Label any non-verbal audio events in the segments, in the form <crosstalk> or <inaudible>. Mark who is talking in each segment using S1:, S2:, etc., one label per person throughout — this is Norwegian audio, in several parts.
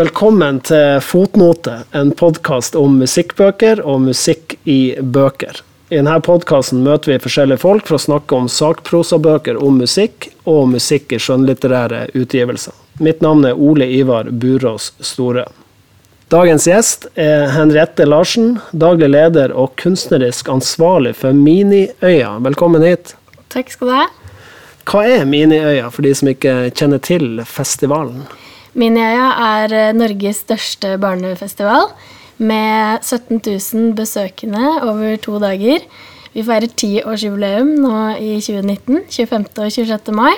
S1: Velkommen til Fotnote, en podkast om musikkbøker og musikk i bøker. I denne podkasten møter vi forskjellige folk for å snakke om sakprosabøker om musikk, og musikk i skjønnlitterære utgivelser. Mitt navn er Ole Ivar Burås Store. Dagens gjest er Henriette Larsen, daglig leder og kunstnerisk ansvarlig for Miniøya. Velkommen hit.
S2: Takk skal du ha.
S1: Hva er Miniøya, for de som ikke kjenner til festivalen?
S2: Miniøya er eh, Norges største barnefestival med 17 000 besøkende over to dager. Vi feirer tiårsjubileum nå i 2019, 25. og 26. mai.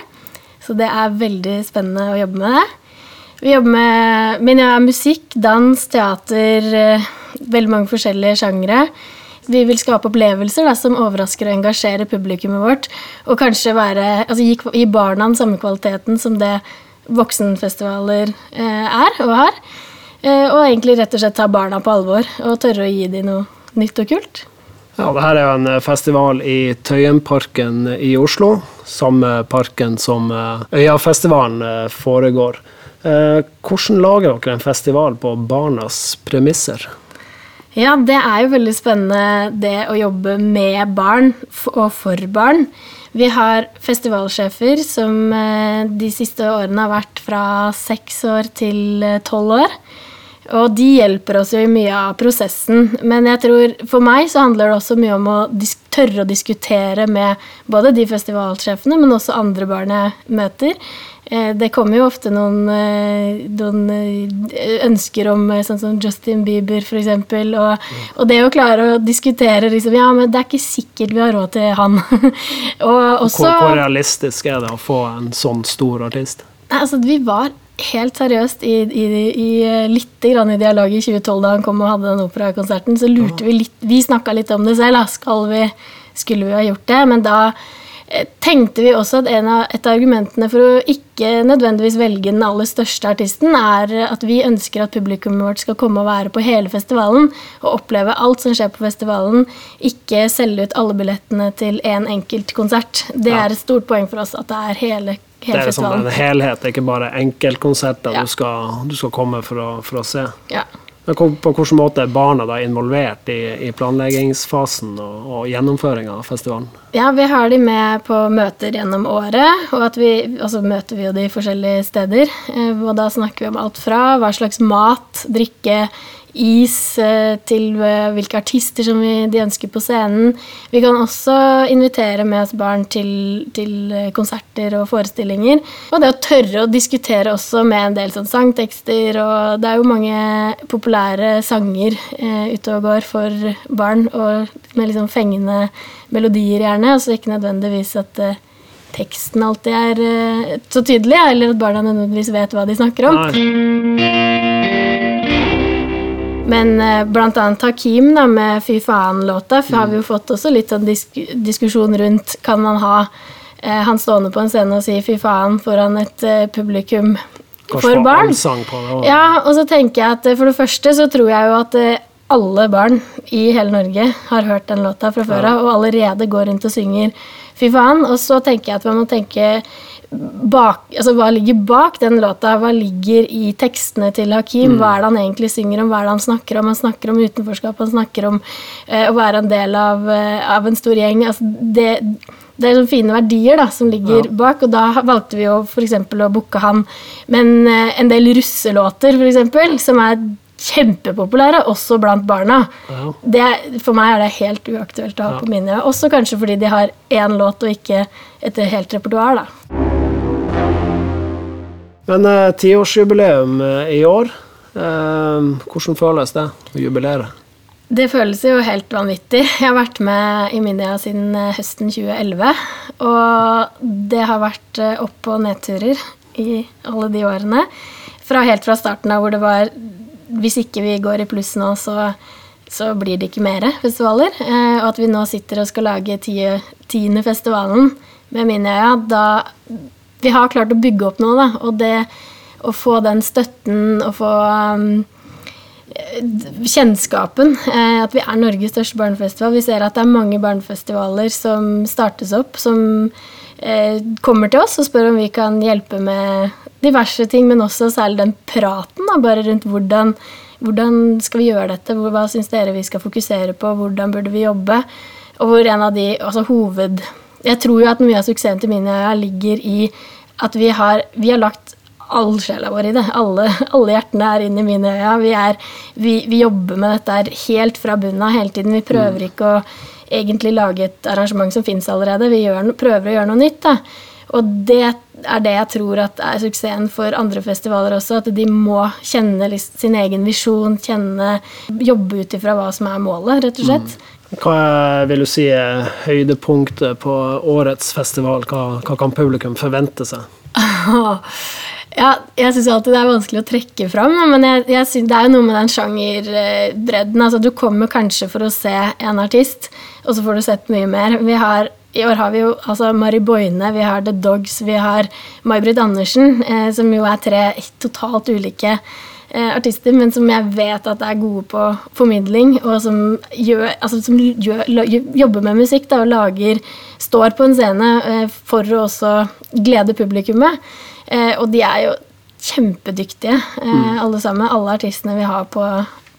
S2: Så det er veldig spennende å jobbe med det. Vi jobber med Miniøya musikk, dans, teater, eh, veldig mange forskjellige sjangre. Vi vil skape opplevelser da, som overrasker og engasjerer publikummet vårt. Og kanskje være, altså, gi, gi barna den samme kvaliteten som det voksenfestivaler eh, er og har. Eh, og egentlig rett og slett ta barna på alvor og tørre å gi dem noe nytt og kult.
S1: Ja, det her er jo en eh, festival i Tøyenparken i Oslo. Samme parken som Øyafestivalen foregår. Hvordan lager dere en festival på barnas premisser?
S2: Ja, det er jo veldig spennende det å jobbe med barn og for barn. Vi har festivalsjefer som eh, de siste årene har vært fra seks år til eh, tolv år. Og de hjelper oss jo i mye av prosessen. Men jeg tror for meg så handler det også mye om å tørre å diskutere med både de festivalsjefene, men også andre barn jeg møter. Eh, det kommer jo ofte noen, eh, noen eh, ønsker om sånn som Justin Bieber, f.eks. Og, og det å klare å diskutere liksom, Ja, men det er ikke sikkert vi har råd til han. <laughs>
S1: og også, hvor, hvor, realistisk er det å få en sånn stor artist?
S2: Altså, vi var helt seriøst i, i, i litt grann i dialog i 2012 da han kom og hadde den operakonserten. Så lurte vi litt Vi snakka litt om det selv. Skal vi, skulle vi ha gjort det? Men da tenkte vi også at av, et av argumentene for å ikke nødvendigvis velge den aller største artisten, er at vi ønsker at publikummet vårt skal komme og være på hele festivalen og oppleve alt som skjer på festivalen, ikke selge ut alle billettene til én en enkelt konsert. Det ja. er et stort poeng for oss at det er hele, hele
S1: det er
S2: Som
S1: en helhet, ikke bare enkeltkonserter ja. du, du, skal komme for å, for å se.
S2: Ja.
S1: Men på hvilken måte er barna da involvert i, i planleggingsfasen og, og gjennomføringa av festivalen?
S2: Ja, Vi har de med på møter gjennom året, og vi, så møter vi jo de forskjellige steder. Eh, og da snakker vi om alt fra hva slags mat, drikke, is eh, til eh, hvilke artister som de ønsker på scenen. Vi kan også invitere med oss barn til, til, eh, konserter og forestillinger. Og det å tørre å diskutere også med en del sånn sangtekster, og det er jo mange populære sanger eh, ute og går for barn, og med liksom fengende melodier, gjerne, altså ikke nødvendigvis at eh, teksten alltid er eh, så tydelig, eller at barna nødvendigvis vet hva de snakker om. Nei. Men eh, blant annet Hakim da, med Fy faen-låta har vi jo fått også litt sånn disk diskusjon rundt Kan man ha eh, han stående på en scene og si fy faen foran et eh, publikum for barn? Ja, og så tenker jeg at eh, for det første så tror jeg jo at eh, alle barn i hele Norge har hørt den låta fra før av, og allerede går rundt og synger fy faen. Og så tenker jeg at man må tenke bak, altså, hva ligger bak den låta? Hva ligger i tekstene til Hakim? Mm. Hva er det han egentlig synger om? Hva er det han snakker om? Han snakker om utenforskap, han snakker om uh, å være en del av, uh, av en stor gjeng. Altså, det, det er sånne fine verdier da, som ligger ja. bak, og da valgte vi jo f.eks. å booke han. Men uh, en del russelåter, f.eks., som er kjempepopulære, også blant barna. Ja. Det, for meg er det helt uaktuelt å ha ja. på mine. Også kanskje fordi de har én låt og ikke et helt repertoar. da.
S1: Men uh, tiårsjubileum uh, i år, uh, hvordan føles det å jubilere?
S2: Det føles jo helt vanvittig. Jeg har vært med i Minia siden høsten 2011. Og det har vært opp- og nedturer i alle de årene. Fra helt fra starten av hvor det var Hvis ikke vi går i pluss nå, så, så blir det ikke mer festivaler. Og at vi nå sitter og skal lage tiende festivalen med Mindia, da vi har klart å bygge opp noe, da. Og det å få den støtten og få um, kjennskapen. Eh, at vi er Norges største barnefestival. Vi ser at det er mange barnefestivaler som startes opp, som eh, kommer til oss og spør om vi kan hjelpe med diverse ting, men også særlig den praten da, bare rundt hvordan, hvordan skal vi gjøre dette, hva syns dere vi skal fokusere på, hvordan burde vi jobbe? Og hvor en av de altså hoved... Jeg tror jo at mye av suksessen til Minøya ligger i at vi har, vi har lagt all sjela vår i det. Alle, alle hjertene er inne i mine øyne. Vi, er, vi, vi jobber med dette helt fra bunnen av hele tiden. Vi prøver ikke å egentlig lage et arrangement som fins allerede. Vi gjør, prøver å gjøre noe nytt. Da. Og det er det jeg tror at er suksessen for andre festivaler også. At de må kjenne sin egen visjon, kjenne, jobbe ut ifra hva som er målet, rett og slett.
S1: Hva er, vil du si er høydepunktet på årets festival? Hva, hva kan publikum forvente seg? <laughs>
S2: Ja, jeg syns alltid det er vanskelig å trekke fram, men jeg, jeg synes, det er jo noe med den sjangerbredden. Altså, du kommer kanskje for å se en artist, og så får du sett mye mer. Vi har, I år har vi jo altså Mari Boine, vi har The Dogs, vi har May-Britt Andersen, eh, som jo er tre totalt ulike eh, artister, men som jeg vet at er gode på formidling, og som, gjør, altså, som gjør, jobber med musikk da, og lager Står på en scene eh, for å også glede publikummet. Eh, og de er jo kjempedyktige, eh, alle sammen. Alle artistene vi har på,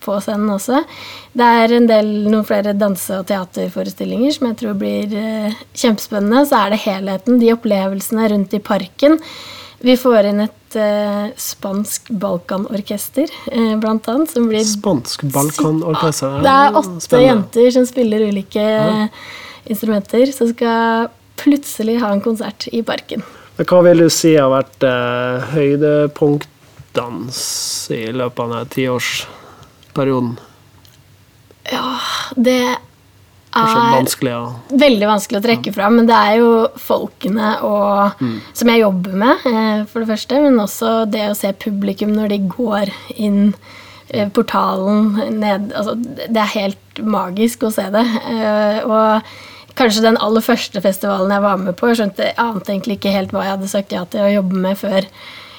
S2: på scenen også. Det er en del, noen flere danse- og teaterforestillinger som jeg tror blir eh, kjempespennende. Så er det helheten, de opplevelsene rundt i parken. Vi får inn et eh, spansk balkanorkester, eh, blant annet, som blir
S1: Spansk balkanorkester?
S2: det er åtte
S1: Spennende.
S2: jenter som spiller ulike instrumenter, som skal plutselig ha en konsert i parken.
S1: Men hva vil du si har vært eh, høydepunktdans i løpet av denne tiårsperioden?
S2: Det er
S1: vanskelig ja.
S2: veldig vanskelig å trekke fra. men det er jo folkene og, som jeg jobber med, eh, for det første, men også det å se publikum når de går inn eh, portalen ned altså, Det er helt magisk å se det. Eh, Og kanskje den aller første festivalen jeg var med på, jeg skjønte, jeg ante egentlig ikke helt hva jeg hadde sagt ja til å jobbe med før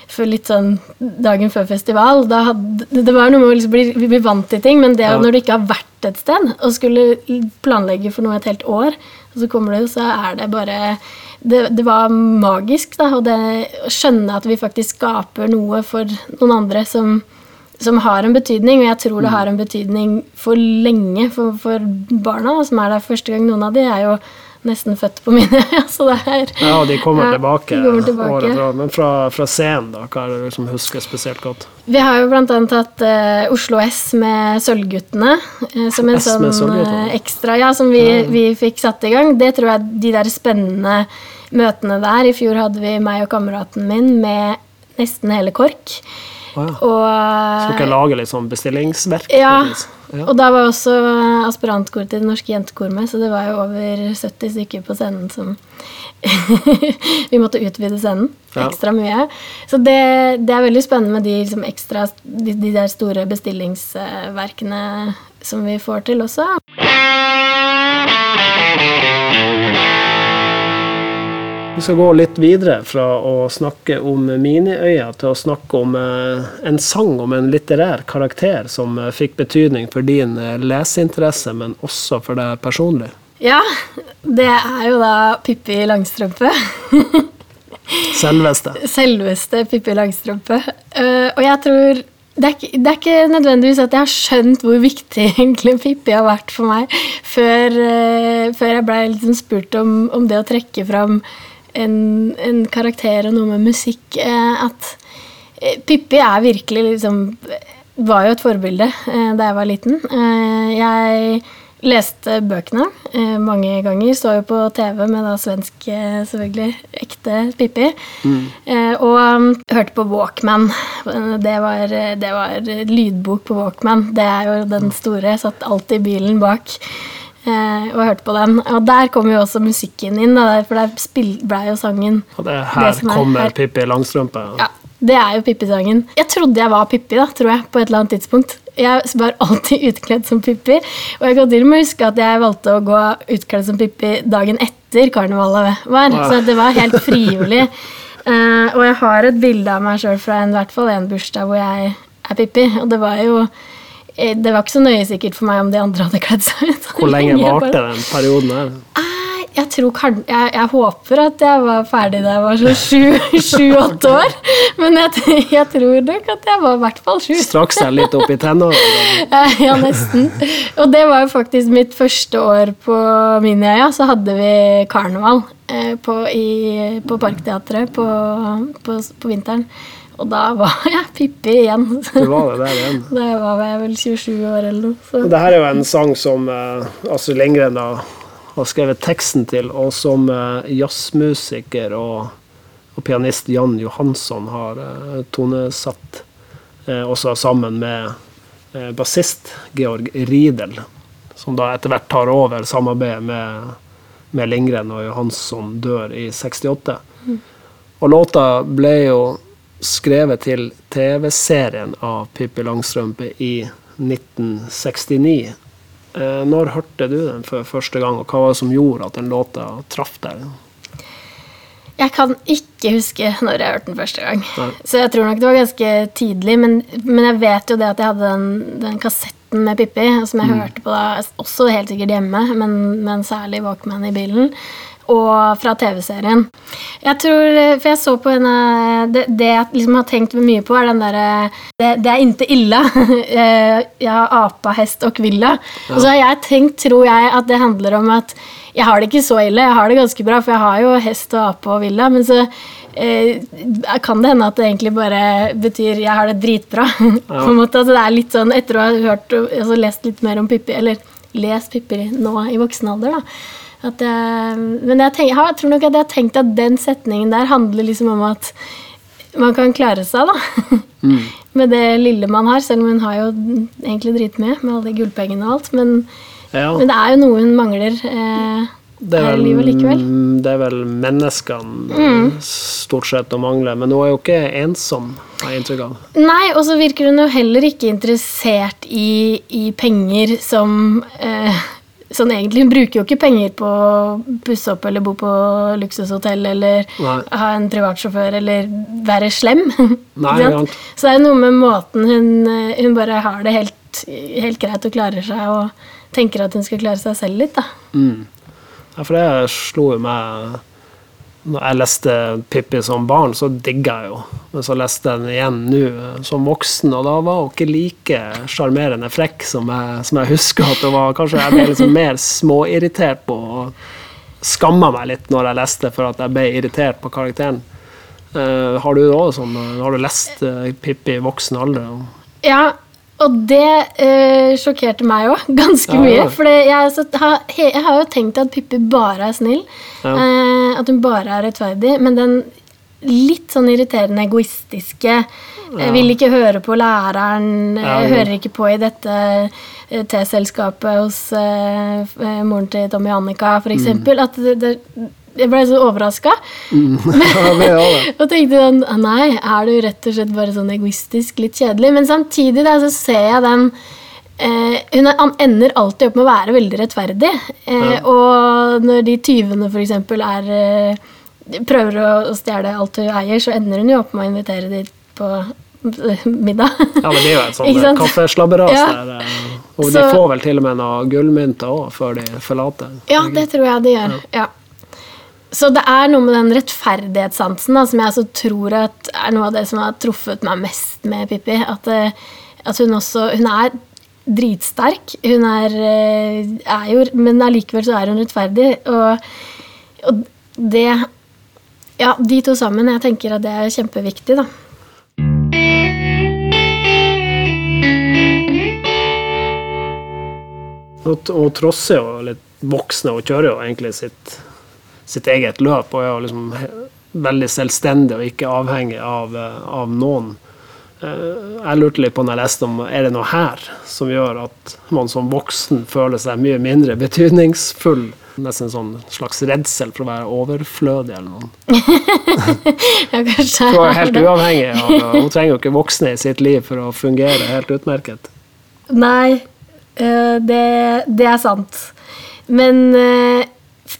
S2: for litt sånn dagen før festival. Da hadde, det var noe med å liksom bli, bli vant til ting, men det
S1: Ja.
S2: når du ikke har vært et sted og skulle planlegge for noe et helt år, og så kommer du, så er det bare Det, det var magisk, da, og det å skjønne at vi faktisk skaper noe for noen andre som, som har en betydning, og jeg tror det har en betydning for lenge for, for barna, som er der første gang. Noen av de er jo nesten født på mine <laughs> så det er
S1: Ja, de kommer
S2: Ja,
S1: tilbake,
S2: de kommer tilbake.
S1: året fra. Men fra, fra scenen, da? Hva er det du som husker spesielt godt?
S2: Vi har jo annet hatt uh, Oslo S med Sølvguttene. Uh, som en
S1: S
S2: sånn uh, ekstra, ja, som vi, vi fikk satt i gang. Det tror jeg de der spennende møtene der. I fjor hadde vi meg og kameraten min med nesten hele KORK.
S1: Å ja.
S2: Og,
S1: så dere lage litt sånn bestillingsverk?
S2: ja,
S1: vis? ja.
S2: og da var også aspirantkoret til Det Norske Jentekor med, så det var jo over 70 stykker på scenen som <laughs> Vi måtte utvide scenen
S1: Ja.
S2: ekstra mye. Så det, det er veldig spennende med de, liksom, ekstra, de, de der store bestillingsverkene som vi får til også.
S1: Vi skal gå litt videre fra å snakke om Miniøya til å snakke om eh, en sang om en litterær karakter som eh, fikk betydning for din eh, leseinteresse, men også for deg personlig.
S2: Ja, det er jo da Pippi Langstrømpe. <laughs>
S1: Selveste.
S2: Selveste Pippi Langstrømpe. Og jeg tror det er, ikke, det er ikke nødvendigvis at jeg har skjønt hvor viktig <laughs> egentlig Pippi har vært for meg, før, før jeg ble liksom spurt om, om det å trekke fram en, en karakter og noe med musikk. eh, at eh, Pippi er virkelig liksom Var jo et forbilde eh, da jeg var liten. Eh, jeg leste bøkene mange ganger. Så jo på TV med da svensk, selvfølgelig, ekte Pippi. Eh, og um, hørte på Walkman. Det var, det var lydbok på Walkman. Det er jo den store. Satt alltid i bilen bak og hørte på den. Og der kom jo også musikken inn, for der ble jo sangen
S1: Og det her
S2: Det er
S1: kommer
S2: her-
S1: Pippi Langstrømpe.
S2: ja, det er jo Pippi-sangen. Jeg trodde jeg var Pippi, da, tror jeg, på et eller annet tidspunkt. Jeg var alltid <laughs> utkledd som Pippi, og jeg kan til og med huske at jeg valgte å gå utkledd som Pippi dagen etter karnevalet var. Så det var helt frivillig. <laughs> Eh, og jeg har et bilde av meg sjøl fra en, i hvert fall en bursdag hvor jeg er Pippi, og det var jo eh, det var ikke så nøye sikkert for meg om de andre hadde kledd seg ut. <laughs>
S1: Hvor lenge <laughs> varte den perioden her?
S2: Eh, jeg, tror, jeg, jeg håper at jeg var ferdig da jeg var sånn sju- <laughs> sju-åtte år. Men jeg, jeg tror nok at jeg var i hvert fall sju.
S1: Straks deg litt opp i tenårene.
S2: Ja, nesten. Og det var jo faktisk mitt første år på Miniøya. Så hadde vi karneval eh, på, i, på Parkteatret på, på, på vinteren. Og da var <laughs> jeg Pippi igjen.
S1: Du var det der igjen. <laughs>
S2: Da var jeg vel 27 år eller noe. Så.
S1: Og er jo en sang som eh, Astrid Lindgren da har skrevet teksten til, og som eh, jazzmusiker og, og pianist Jan Johansson har eh, tonesatt. Eh, også sammen med eh, bassist Georg Riedel, som da etter hvert tar over samarbeidet med, med Lindgren og Johansson dør i 68. Og låta ble jo skrevet til TV-serien av Pippi Langstrømpe i 1969. Eh, når hørte du den for første gang, og hva var det som gjorde at den låta traff deg?
S2: Jeg kan ikke huske når jeg hørte den første gang.
S1: Nei.
S2: Så jeg tror nok det var ganske tidlig. Men, men jeg vet jo det at jeg hadde den, den kassetten med Pippi, som jeg hørte på da, også helt sikkert hjemme, men, men særlig Walkman i bilen. Og fra TV-serien. Jeg tror, For jeg så på henne Det, det jeg liksom har tenkt mye på, er den derre det, det er inte ille. <laughs> Eh, jeg har apa, hest og kvilla. Og så har jeg tenkt, tror jeg, at det handler om at jeg har det ikke så ille. Jeg har det ganske bra, for jeg har jo hest og ape og villa. Men så eh, kan det hende at det egentlig bare betyr jeg har det dritbra. <laughs> på en måte, altså det er litt sånn, Etter å ha hørt, altså lest litt mer om Pippi, eller lest Pippi nå i voksen alder, da. Jeg, men jeg, tenk, jeg, tror nok at jeg har tenkt at den setningen der handler liksom om at man kan klare seg, da. <laughs> med det lille man har, selv om hun har jo egentlig dritmye med alle de gullpengene og alt. Men,
S1: Ja,
S2: men det er jo noe hun mangler eh,
S1: det er
S2: her i
S1: vel,
S2: livet likevel. Mm.
S1: det er vel menneskene stort sett å mangle, men hun er jo ikke ensom, har jeg inntrykk av.
S2: Nei, og så virker hun jo heller ikke interessert i, i penger som eh, Sånn egentlig, Hun bruker jo ikke penger på å pusse opp eller bo på luksushotell eller
S1: Nei.
S2: ha en privatsjåfør eller være slem. <laughs>
S1: Nei.
S2: Så det er noe med måten hun, hun bare har det helt, helt greit og klarer seg og tenker at hun skal klare seg selv litt. da.
S1: Ja, for det slo jo meg Når jeg leste Pippi som barn, så digga jeg jo. Men så leste jeg den igjen nå eh, som voksen, og da var hun ikke like sjarmerende frekk som jeg, som jeg husker at hun var. Kanskje jeg ble liksom mer småirritert på og skamma meg litt når jeg leste, for at jeg ble irritert på karakteren. Uh, har du òg sånn, eh, har du lest uh, Pippi i voksen alder?
S2: Ja, og det uh, sjokkerte meg òg <laughs> ganske
S1: Ja,
S2: mye.
S1: ja.
S2: For jeg, jeg har jo tenkt at Pippi bare er snill.
S1: Ja.
S2: Eh, at hun bare er rettferdig. Men den litt sånn irriterende egoistiske ja. Vil ikke høre på læreren, eh,
S1: Ja, ja.
S2: hører ikke på i dette eh, teselskapet hos uh, eh, moren til Tommy Annika,
S1: Mm.
S2: f.eks. At det, det, jeg ble så overraska. <laughs>
S1: Er det. <laughs>
S2: Og tenkte sånn «Ah, Nei, er du rett og slett bare sånn egoistisk, litt kjedelig? Men samtidig da, så ser jeg den eh, Hun er, han ender alltid opp med å være veldig rettferdig. Eh, Og når de tyvene f.eks. er eh, Prøver å, å stjele alt hun eier, så ender hun jo opp med å invitere dem på eh, middag.
S1: Ja, det er jo et sånt <laughs> kaffeslabberas
S2: Ja.
S1: der. eh, Og de får vel til og med noen gullmynter òg før de forlater.
S2: Ja, det tror jeg de gjør. Ja. Så det er noe med den rettferdighetssansen da, som jeg så tror at er noe av det som har truffet meg mest med Pippi. At, eh, at hun også Hun er dritsterk. Hun er, eh, er jo Men allikevel så er hun rettferdig. Og, og det Ja, de to sammen. Jeg tenker at det er kjempeviktig, da.
S1: Hun, hun trosser jo litt voksne, og kjører jo egentlig sitt, sitt eget løp. Og er jo liksom veldig selvstendig og ikke avhengig av, eh, av noen. Eh, Jeg lurte litt på når jeg leste om er det noe her som gjør at man som voksen føler seg mye mindre betydningsfull. Nesten en sånn slags redsel for å være overflødig eller noe. <laughs>
S2: Ja, kanskje
S1: Hun er helt uavhengig Og Hun trenger jo ikke voksne i sitt liv for å fungere helt utmerket.
S2: Nei, eh, det, det er sant. Men eh,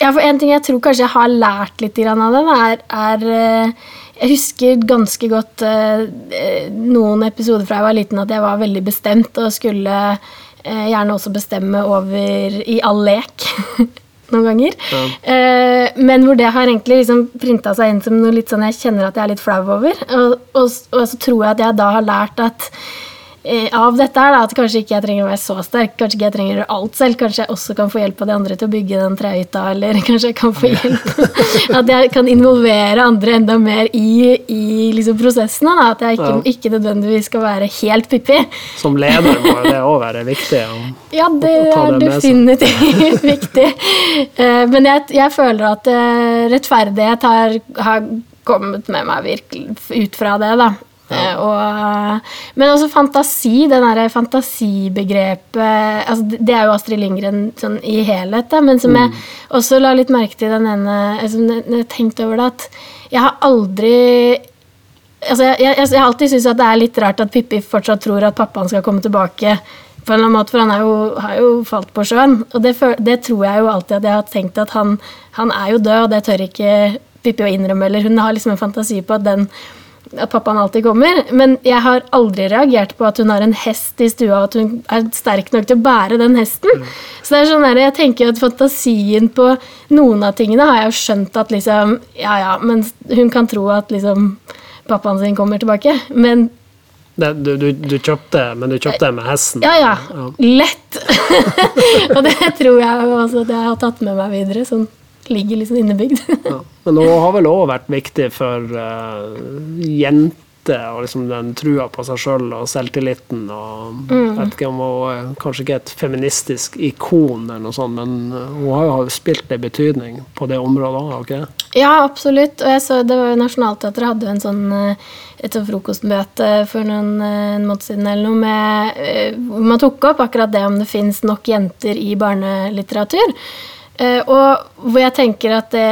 S2: ja, for en ting jeg tror kanskje jeg har lært litt av den, er, er Jeg husker ganske godt eh, eh, noen episoder fra jeg var liten at jeg var veldig bestemt og skulle eh, gjerne også bestemme over i all lek. <laughs> noen ganger. Eh, men hvor det har egentlig liksom printa seg inn som noe litt sånn jeg kjenner at jeg er litt flau over. Og, og, og så tror jeg at jeg da har lært at av dette her, da, at kanskje ikke jeg trenger å være så sterk, kanskje ikke jeg trenger å gjøre alt selv, kanskje jeg også kan få hjelp av de andre til å bygge den trehytta, eller <laughs> kanskje jeg kan få hjelp <laughs> At jeg kan involvere andre enda mer i, i liksom prosessene. Da, at jeg ikke,
S1: Ja.
S2: ikke nødvendigvis skal være helt Pippi.
S1: Som leder må det òg være viktig. Å, <laughs>
S2: Ja, det
S1: å ta
S2: er
S1: det
S2: definitivt viktig. Eh, Men jeg, jeg føler at eh, rettferdighet har, har kommet med meg virkelig ut fra det, da. Eh, Og, men også fantasi, det der fantasibegrepet altså det- er jo Astrid Lindgren sånn i helhet, da, men som jeg også la litt merke til den ene altså, jeg tenkte over det, at jeg har aldri altså jeg, jeg, jeg har alltid syntes at det er litt rart at Pippi fortsatt tror at pappaen skal komme tilbake. på en eller annen måte, For han jo, har jo falt på sjøen. Og det, det tror jeg jo alltid at jeg har tenkt at han, han er jo død, og det tør ikke Pippi å innrømme. Eller hun har liksom en fantasi på at, den, at pappaen alltid kommer. Men jeg har aldri reagert på at hun har en hest i stua, og at hun er sterk nok til å bære den hesten. Så det er sånn der, jeg tenker at fantasien på noen av tingene har jeg jo skjønt at liksom Ja, ja, men hun kan tro at liksom pappaen sin kommer tilbake. Men
S1: Det, du, du, du kjøpte, men du kjøpte med hesten?
S2: ja, ja. Lett! <laughs> og det tror jeg også at jeg har tatt med meg videre. Sånn ligger liksom innebygd. <laughs>
S1: Ja. Men hun har vel òg vært viktig for uh, jenter, og liksom den trua på seg sjøl og selvtilliten. og
S2: Mm.
S1: vet ikke om hun kanskje ikke et feministisk ikon, eller noe sånt, men uh, hun har jo spilt en betydning på det området òg, det?
S2: Ja, absolutt. Og jeg så det var jo Nationaltheatret hadde jo en sånn, eh, et sånn frokostmøte for noen eh, en måned siden eller noe med eh, hvor man tok opp akkurat det om det fins nok jenter i barnelitteratur. Eh, og hvor jeg tenker at det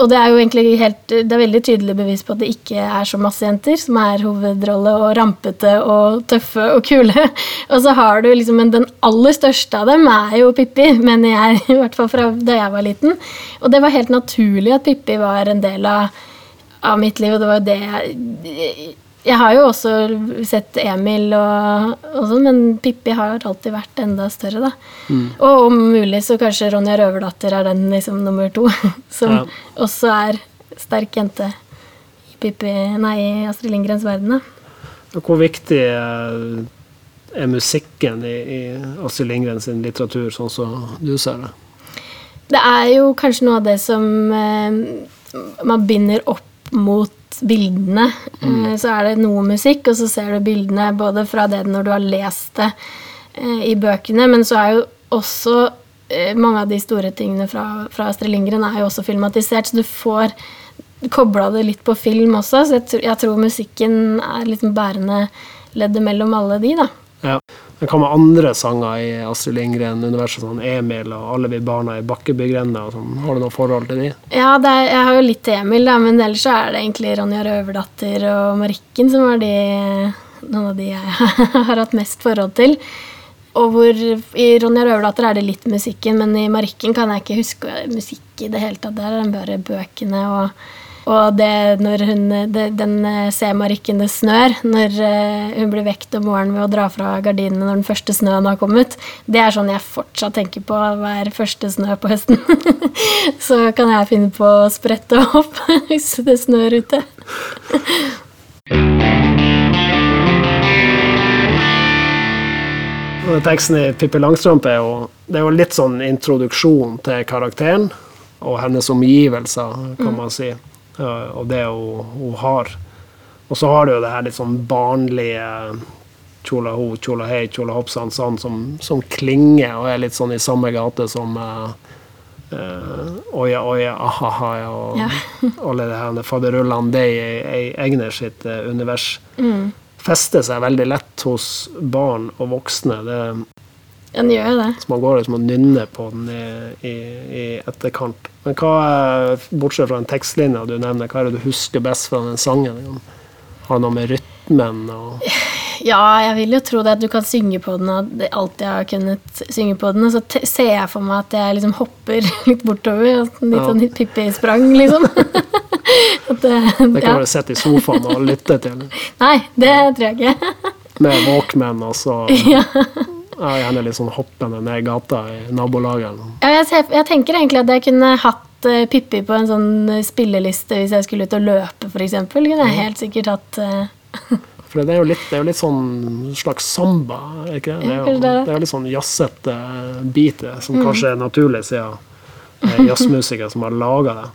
S2: og- det er jo egentlig helt Det er veldig tydelig bevis på at det ikke er så masse jenter som er hovedrolle og rampete og tøffe og kule. <laughs> Og så har du liksom men Den aller største av dem er jo Pippi, mener jeg, <laughs> i hvert fall fra da jeg var liten. Og det var helt naturlig at Pippi var en del av, av mitt liv, og det var jo det jeg Jeg har jo også sett Emil og, og sånn, men Pippi har alltid vært enda større, da. Og om mulig så kanskje Ronja Røverdatter er den liksom nummer to, <laughs> som
S1: Ja.
S2: også er sterk jente i Pippi, nei, i Astrid Lindgrens verden. da.
S1: Hvor viktig er musikken i, i Astrid Lindgren sin litteratur, sånn som du ser det?
S2: Det er jo kanskje noe av det som eh, man binder opp mot bildene. Mm. så er det noe musikk, og så ser du bildene både fra det når du har lest det eh, i bøkene, men så er jo også eh, mange av de store tingene fra, fra Astrid Lindgren er jo også filmatisert, så du får kobla det litt på film også. Så jeg, jeg tror musikken er liksom bærende leddet mellom alle de, da.
S1: Ja. Men hva med andre sanger i Astrid Lindgren-universet, sånn Emil og Alle vi barna i Bakkebygrenda? Sånn. Har du noe forhold til de?
S2: Ja, er, jeg har jo litt til Emil, da, men ellers er det egentlig Ronja Røverdatter og Marikken som er de, noen av de jeg <laughs> har hatt mest forhold til. Og hvor I Ronja Røverdatter er det litt musikken, men i Marikken kan jeg ikke huske musikk i det hele tatt. Der er det bare bøkene og, og det når hun det, Den eh, ser Marikken det snør, når eh, hun blir vekt om morgenen ved å dra fra gardinene når den første snøen har kommet. Det er sånn jeg fortsatt tenker på hver første snø på høsten. <laughs> Så kan jeg finne på å sprette opp <laughs> hvis det snør ute. <laughs>
S1: Teksten i Pippi Langstrømpe er jo, det er jo litt sånn introduksjon til karakteren og hennes omgivelser, kan man si, eh, og det hun, hun har. Og så har du jo det her litt sånn barnlige tjola ho, tjola hei, tjola hopp, sann, sann, som, som klinger og er litt sånn i samme gate som uh, Oja, oja, ahaha, og
S2: Ja. <laughs>
S1: alle det her faderullene i Egner sitt eh, univers. Fester seg veldig lett hos barn og voksne. Det,
S2: Den gjør jo det.
S1: så man går liksom og nynner på den i, i, i etterkant. Men hva, er- bortsett fra den tekstlinja du nevner, hva er det du husker best fra den sangen? Har det noe med rytmen og
S2: Ja, jeg vil jo tro det at du kan synge på den, og det jeg har kunnet synge på den. Og så ser jeg for meg at jeg liksom hopper <laughs> litt bortover. Litt
S1: Ja.
S2: sånn Pippi-sprang, liksom. <laughs> at det,
S1: Det kan
S2: ja.
S1: du sitte i sofaen og lytte til
S2: Nei, det tror jeg ikke.
S1: med Walkman, altså. <laughs> så
S2: ja.
S1: er gjerne litt sånn hoppende ned gata i nabolaget.
S2: Ja, jeg, jeg tenker egentlig at jeg kunne hatt eh, Pippi på en sånn eh, spilleliste hvis jeg skulle ut og løpe, f.eks. Kunne jeg helt sikkert hatt uh... <laughs>
S1: For det er litt, det er jo litt sånn slags samba, ikke det? Det er jo,
S2: det er
S1: litt sånn jazzete bit, det, som kanskje er naturlig siden det er jazzmusikere som har laga det.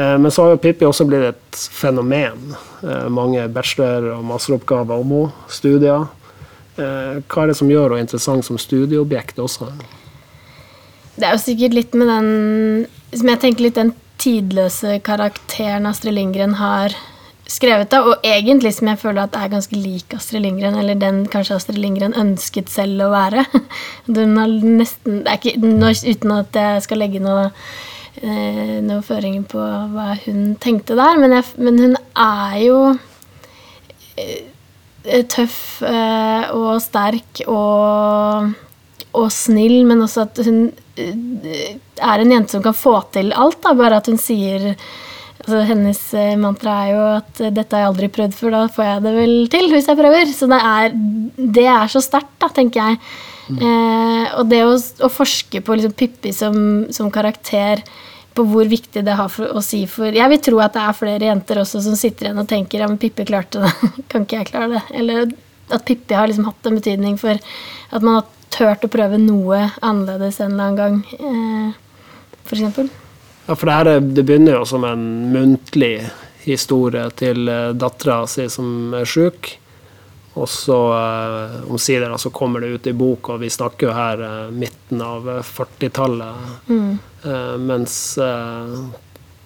S1: Eh, Men så har jo Pippi også blitt et fenomen. Eh, Mange bachelor- og masteroppgaver om henne, studier. Eh, Hva er det som gjør henne interessant som studieobjekt også?
S2: Det er jo sikkert litt med den Som jeg tenker litt den tidløse karakteren Astrid Lindgren har skrevet, da, og egentlig som jeg føler at er ganske lik Astrid Lindgren, eller den kanskje Astrid Lindgren ønsket selv å være. <laughs> Den har nesten ikke, Uten at jeg skal legge noe eh, noen føringer på hva hun tenkte der, men, jeg, men hun er jo eh, tøff eh, og sterk og, og snill, men også at hun eh, er en jente som kan få til alt. Da. Bare at hun sier altså Hennes eh, mantra er jo at eh, 'dette har jeg aldri prøvd før, da får jeg det vel til hvis jeg prøver'. Så det er, det er så sterkt, da, tenker jeg. Eh, og det å, å forske på liksom Pippi som, som karakter, på hvor viktig det har for, å si for Jeg vil tro at det er flere jenter også som sitter igjen og tenker ja, men Pippi klarte det, <laughs> kan ikke jeg klare det? Eller at Pippi har liksom hatt en betydning for at man har turt å prøve noe annerledes en eller annen gang, eh, eksempel.
S1: Ja, for det her er- det begynner jo som en muntlig historie til uh, dattera si som er sjuk. Og så eh, omsider så kommer det ut i bok, og vi snakker jo her eh, midten av eh, 40-tallet. Eh, mens eh,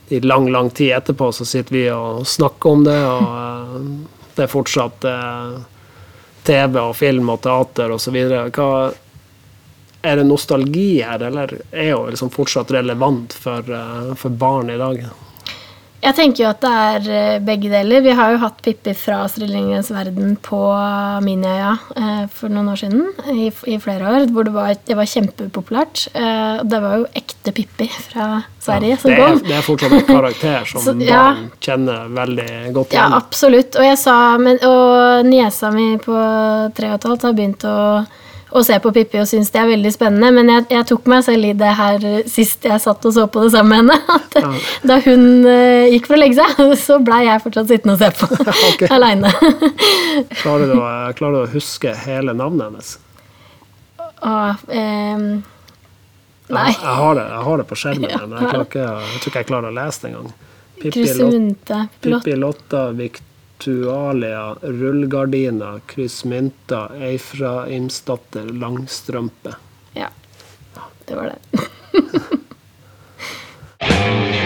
S1: i lang, lang tid etterpå så sitter vi og snakker om det, og eh, det er fortsatt eh, TV og film og teater osv. Er det nostalgi her, eller er jo liksom fortsatt relevant for, eh, for barn i dag?
S2: Jeg tenker jo at det er eh, begge deler. Vi har jo hatt Pippi fra Astrid Lindgrens verden på Miniøya eh, for noen år siden, i, i flere år, hvor det var, det var kjempepopulært. Eh, det var jo ekte Pippi fra Sverige
S1: Ja,
S2: som
S1: det,
S2: kom.
S1: det er fortsatt en karakter <laughs> som
S2: Så, ja.
S1: barn kjenner veldig godt
S2: Ja, absolutt. Og jeg sa men, Og niesa mi på tre og et halvt har begynt å, å se på Pippi og syns det er veldig spennende. Men jeg, jeg tok meg selv i det her sist jeg satt og så på det sammen med henne. <laughs> At
S1: Ja.
S2: Da hun uh, gikk for å legge seg, <laughs> så blei jeg fortsatt sittende og se på <laughs>
S1: Ok.
S2: aleine.
S1: Klarer, å- klarer du å huske hele navnet hennes?
S2: Og ehm, Nei.
S1: Jeg, jeg, har det, jeg har det på skjermen,
S2: Ja.
S1: men jeg, ikke, jeg tror ikke jeg klarer å lese det engang. Pippi,
S2: Lotta,
S1: Pippi Lotta, Tualia, rullegardiner, kryssmynter, Eifraimsdatter, langstrømpe.
S2: Ja. Det var det. <laughs>